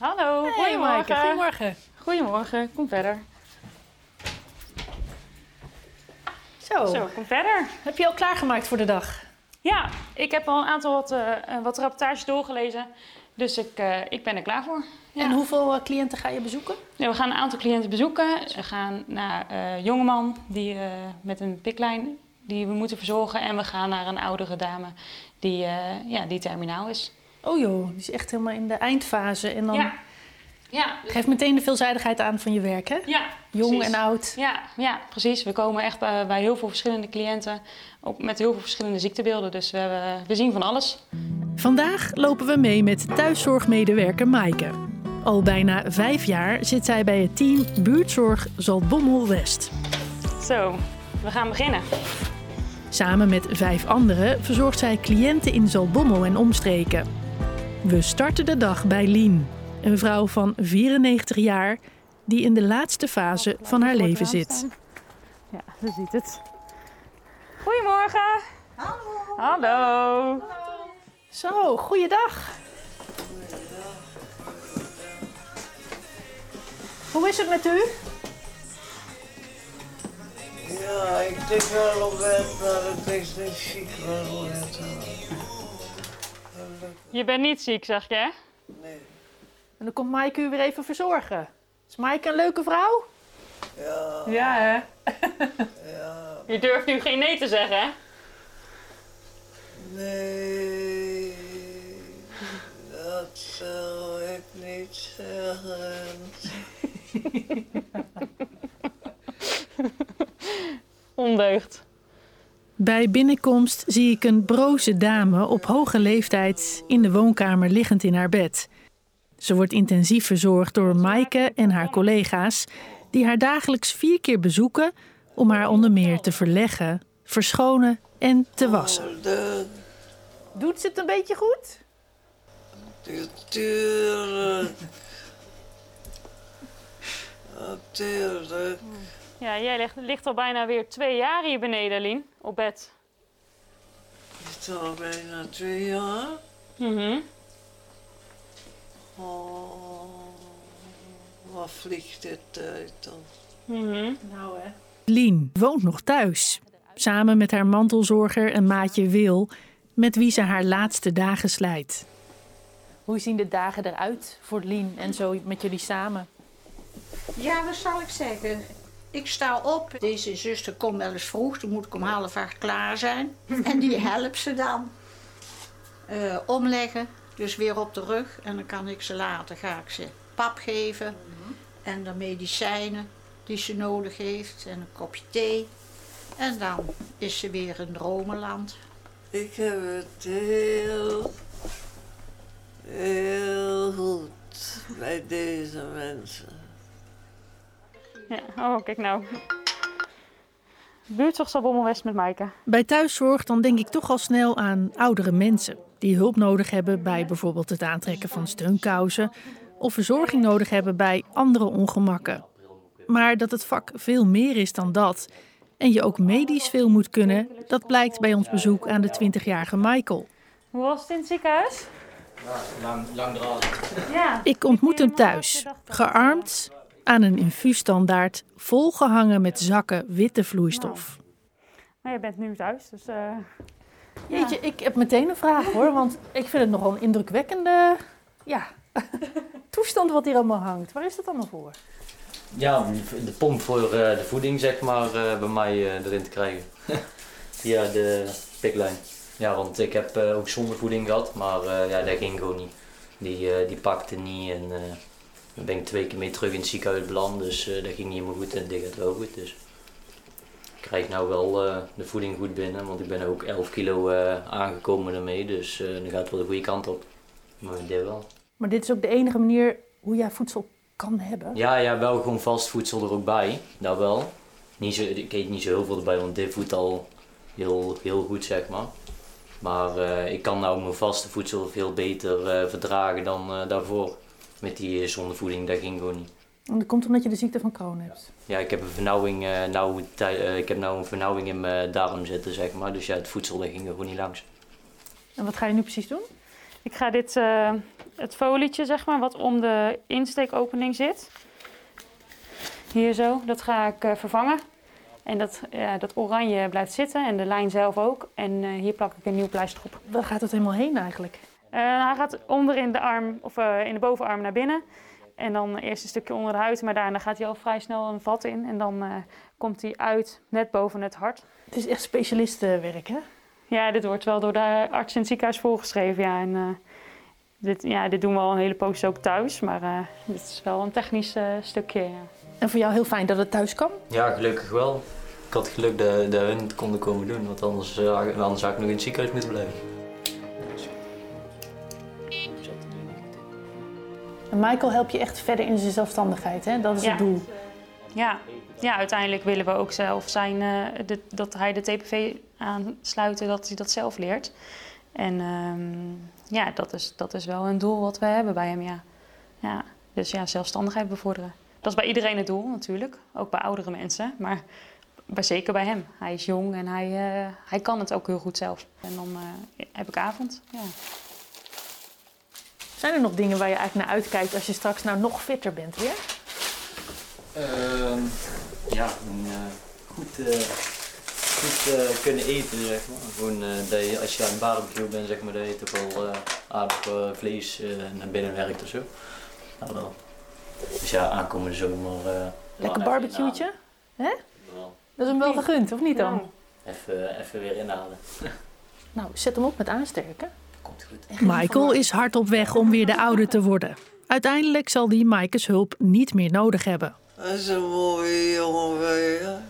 Hallo, Hey, goedemorgen. Maaike, goedemorgen. Goedemorgen, kom verder. Zo. Zo, kom verder. heb je al klaargemaakt voor de dag? Ja, ik heb al een aantal wat, eh, eh, wat rapportages doorgelezen. Dus ik, eh, ik ben er klaar voor. Ja. En hoeveel cliënten ga je bezoeken? Ja, we gaan een aantal cliënten bezoeken. We gaan naar een jongeman die, met een piklijn die we moeten verzorgen. En we gaan naar een oudere dame die, ja, die terminaal is. Oh joh, die is echt helemaal in de eindfase. En dan Ja. Ja, geeft meteen de veelzijdigheid aan van je werk, hè? ja, Jong precies. en oud. Ja, ja, precies. We komen echt bij, bij heel veel verschillende cliënten. Ook met heel veel verschillende ziektebeelden. Dus we, hebben, we zien van alles. Vandaag lopen we mee met thuiszorgmedewerker Maaike. Al bijna vijf jaar zit zij bij het team Buurtzorg Zaltbommel West. Zo, we gaan beginnen. Samen met vijf anderen verzorgt zij cliënten in Zaltbommel en omstreken. We starten de dag bij Lien, een vrouw van 94 jaar die in de laatste fase van haar leven zit. Ja, ze ziet het. Goedemorgen. Hallo. Hallo. Zo, goeiedag. Hoe is het met u? Ja, ik denk wel op bed, maar ik denk niet ziek wel. Je bent niet ziek, zeg je? hè? Nee, En dan komt Maaike u weer even verzorgen. Is Maaike een leuke vrouw? ja, Ja, hè? ja, Je durft nu geen nee te zeggen, hè? nee, dat zou ik niet zeggen. Ondeugd. Bij binnenkomst zie ik een broze dame op hoge leeftijd in de woonkamer liggend in haar bed. Ze wordt intensief verzorgd door Maaike en haar collega's, die haar dagelijks vier keer bezoeken om haar onder meer te verleggen, verschonen en te wassen. De Doet ze het een beetje goed? natuurlijk. Natuurlijk. Ja, jij ligt, ligt al bijna weer twee jaar hier beneden, Lien. Op bed. Het is al bijna twee jaar. Mhm. Oh, wat vliegt dit tijd dan? Mhm. Nou hè. Lien woont nog thuis, samen met haar mantelzorger en maatje Wil, met wie ze haar laatste dagen slijt. Hoe zien de dagen eruit voor Lien en zo met jullie samen? Ja, wat zal ik zeggen? Ik sta op. Deze zuster komt wel eens vroeg. Dan moet ik om half acht klaar zijn. En die helpt ze dan. Eh, omleggen. Dus weer op de rug. En dan kan ik ze later, ga ik ze pap geven. En de medicijnen die ze nodig heeft. En een kopje thee. En dan is ze weer in dromenland. Ik heb het heel, heel goed bij deze mensen. Ja, oh, kijk nou. Buurtzorg Zalbommel West met Maaike. Bij thuiszorg dan denk ik toch al snel aan oudere mensen die hulp nodig hebben bij bijvoorbeeld het aantrekken van steunkousen of verzorging nodig hebben bij andere ongemakken. Maar dat het vak veel meer is dan dat en je ook medisch veel moet kunnen, dat blijkt bij ons bezoek aan de 20-jarige Michael. Hoe was het in het ziekenhuis? Lang, langdradig. Ja. Ik ontmoet hem thuis, gearmd aan een infuusstandaard volgehangen met zakken witte vloeistof. Maar je bent nu thuis, dus... eh, Jeetje, ik heb meteen een vraag hoor, want ik vind het nogal een indrukwekkende ja, toestand wat hier allemaal hangt. Waar is dat allemaal voor? Ja, de pomp voor eh, de voeding, zeg maar, eh, bij mij erin te krijgen. Via de piklijn. Ja, want ik heb eh, ook zonder voeding gehad, maar eh, ja, dat ging gewoon niet. Die, eh, die pakte niet en eh dan ben ik twee keer mee terug in het ziekenhuis beland, dus eh, dat ging niet helemaal goed en dit gaat wel goed. Dus ik krijg nou wel eh, de voeding goed binnen, want ik ben ook 11 kilo eh, aangekomen ermee, dus dan gaat het wel de goede kant op. Maar dit wel. Maar dit is ook de enige manier hoe jij voedsel kan hebben. Ja, ja, wel gewoon vast voedsel er ook bij. Dat wel. Niet zo, ik eet niet zo heel veel erbij, want dit voedt al heel, heel goed, zeg maar. Maar ik kan nou mijn vaste voedsel veel beter verdragen dan daarvoor. Met die zondevoeding, dat ging gewoon niet. En dat komt omdat je de ziekte van Crohn hebt. Ja, ik heb een vernauwing, eh, nou, eh, ik heb nou een vernauwing in mijn darm zitten, zeg maar. Dus ja, het voedsel dat ging er gewoon niet langs. En wat ga je nu precies doen? Ik ga dit eh, het folietje, zeg maar, wat om de insteekopening zit. Hier zo, dat ga ik eh, vervangen. En dat, ja, dat oranje blijft zitten en de lijn zelf ook. En eh, hier plak ik een nieuw pleister op. Waar gaat het helemaal heen eigenlijk? Eh, hij gaat onder in de arm, of eh, in de bovenarm naar binnen. En dan eerst een stukje onder de huid, maar daarna gaat hij al vrij snel een vat in. En dan eh, komt hij uit net boven het hart. Het is echt specialistenwerk, hè? Ja, dit wordt wel door de arts in het ziekenhuis voorgeschreven. Ja, en, eh, dit, ja, dit doen we al een hele poos ook thuis, maar eh, dit is wel een technisch stukje. Ja. En voor jou heel fijn dat het thuis kan? Ja, gelukkig wel. Ik had geluk dat, dat hun het konden komen doen, want anders, anders zou ik nog in het ziekenhuis moeten blijven. En Michael helpt je echt verder in zijn zelfstandigheid, hè? Dat is Ja. het doel. Ja. ja, uiteindelijk willen we ook zelf zijn eh, de- dat hij de TPV aansluiten, dat hij dat zelf leert. En ehm, ja, dat is, dat is wel een doel wat we hebben bij hem, ja. ja. Dus ja, zelfstandigheid bevorderen. Dat is bij iedereen het doel natuurlijk, ook bij oudere mensen, maar bij, zeker bij hem. Hij is jong en hij, eh, hij kan het ook heel goed zelf. En dan eh, heb ik avond, ja. Zijn er nog dingen waar je eigenlijk naar uitkijkt als je straks nou nog fitter bent weer? Ehm, ja, gewoon, eh, goed, eh, goed eh, kunnen eten, zeg maar. Gewoon eh, dat je, als je aan het barbecue bent, zeg maar, dat je toch wel eh, aardig vlees eh, naar binnen werkt of zo. Nou, wel. Dus ja, aankomende zomer. eh, Lekker inhalen. Wel. Dat is hem wel gegund, of niet dan? Nou, Even, even weer inhalen. Nou, zet hem op met aansterken. Komt goed. Michael is hard op weg om weer de oude te worden. Uiteindelijk zal hij Maaike's hulp niet meer nodig hebben. Dat is een mooie jongen.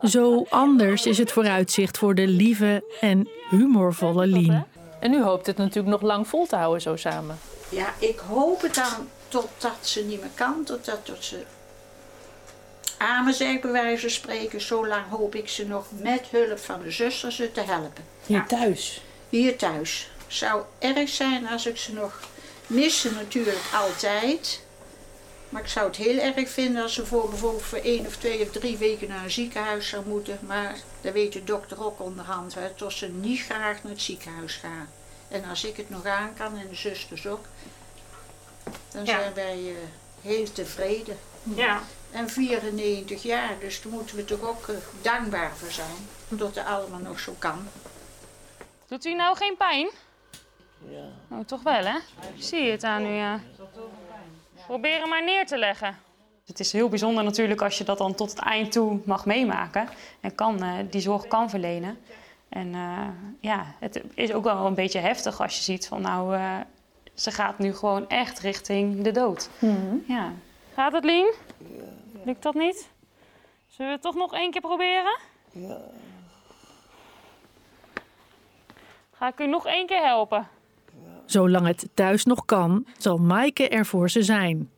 Zo anders is het vooruitzicht voor de lieve en humorvolle Lien. En u hoopt het natuurlijk nog lang vol te houden zo samen. Ja, ik hoop het dan totdat ze niet meer kan, totdat tot ze amen zegt bij wijze van spreken. Zolang hoop ik ze nog met hulp van de zusters ze te helpen. Hier thuis. Hier thuis. Zou erg zijn als ik ze nog missen natuurlijk altijd. Maar ik zou het heel erg vinden als ze voor bijvoorbeeld voor één of twee of drie weken naar een ziekenhuis zou moeten. Maar dat weet de dokter ook onderhand, hè, dat ze niet graag naar het ziekenhuis gaan. En als ik het nog aan kan en de zusters ook, dan Ja. zijn wij eh, heel tevreden. ja. En 94 jaar, dus daar moeten we toch ook eh, dankbaar voor zijn. Dat het allemaal nog zo kan. Doet u nou geen pijn? Ja. Oh, toch wel, hè? Zie het aan u, ja. Probeer hem maar neer te leggen. Het is heel bijzonder natuurlijk als je dat dan tot het eind toe mag meemaken. En kan, eh, die zorg kan verlenen. En eh, ja, het is ook wel een beetje heftig als je ziet van nou, eh, ze gaat nu gewoon echt richting de dood. Ja. Gaat het, Lien? Lukt dat niet? Zullen we het toch nog één keer proberen? Ja. Ga ik u nog één keer helpen? Zolang het thuis nog kan, zal Maaike er voor ze zijn.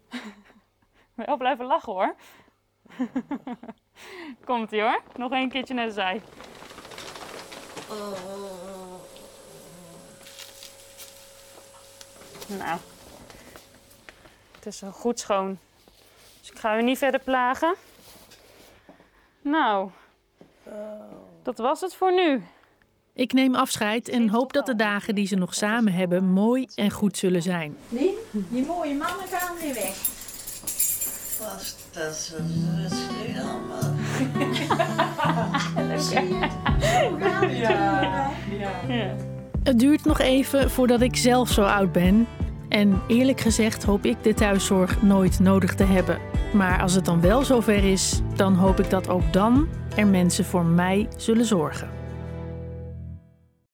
Wel blijven lachen hoor. Komt ie hoor. Nog een keertje naar de zij. Nou. Het is al goed schoon. Dus ik ga u niet verder plagen. Nou. Dat was het voor nu. Ik neem afscheid en hoop dat de dagen die ze nog samen hebben mooi en goed zullen zijn. Lien, die mooie mannen gaan weer weg. Vast dat ze het helemaal. Het duurt nog even voordat ik zelf zo oud ben. En eerlijk gezegd hoop ik de thuiszorg nooit nodig te hebben. Maar als het dan wel zover is, dan hoop ik dat ook dan er mensen voor mij zullen zorgen.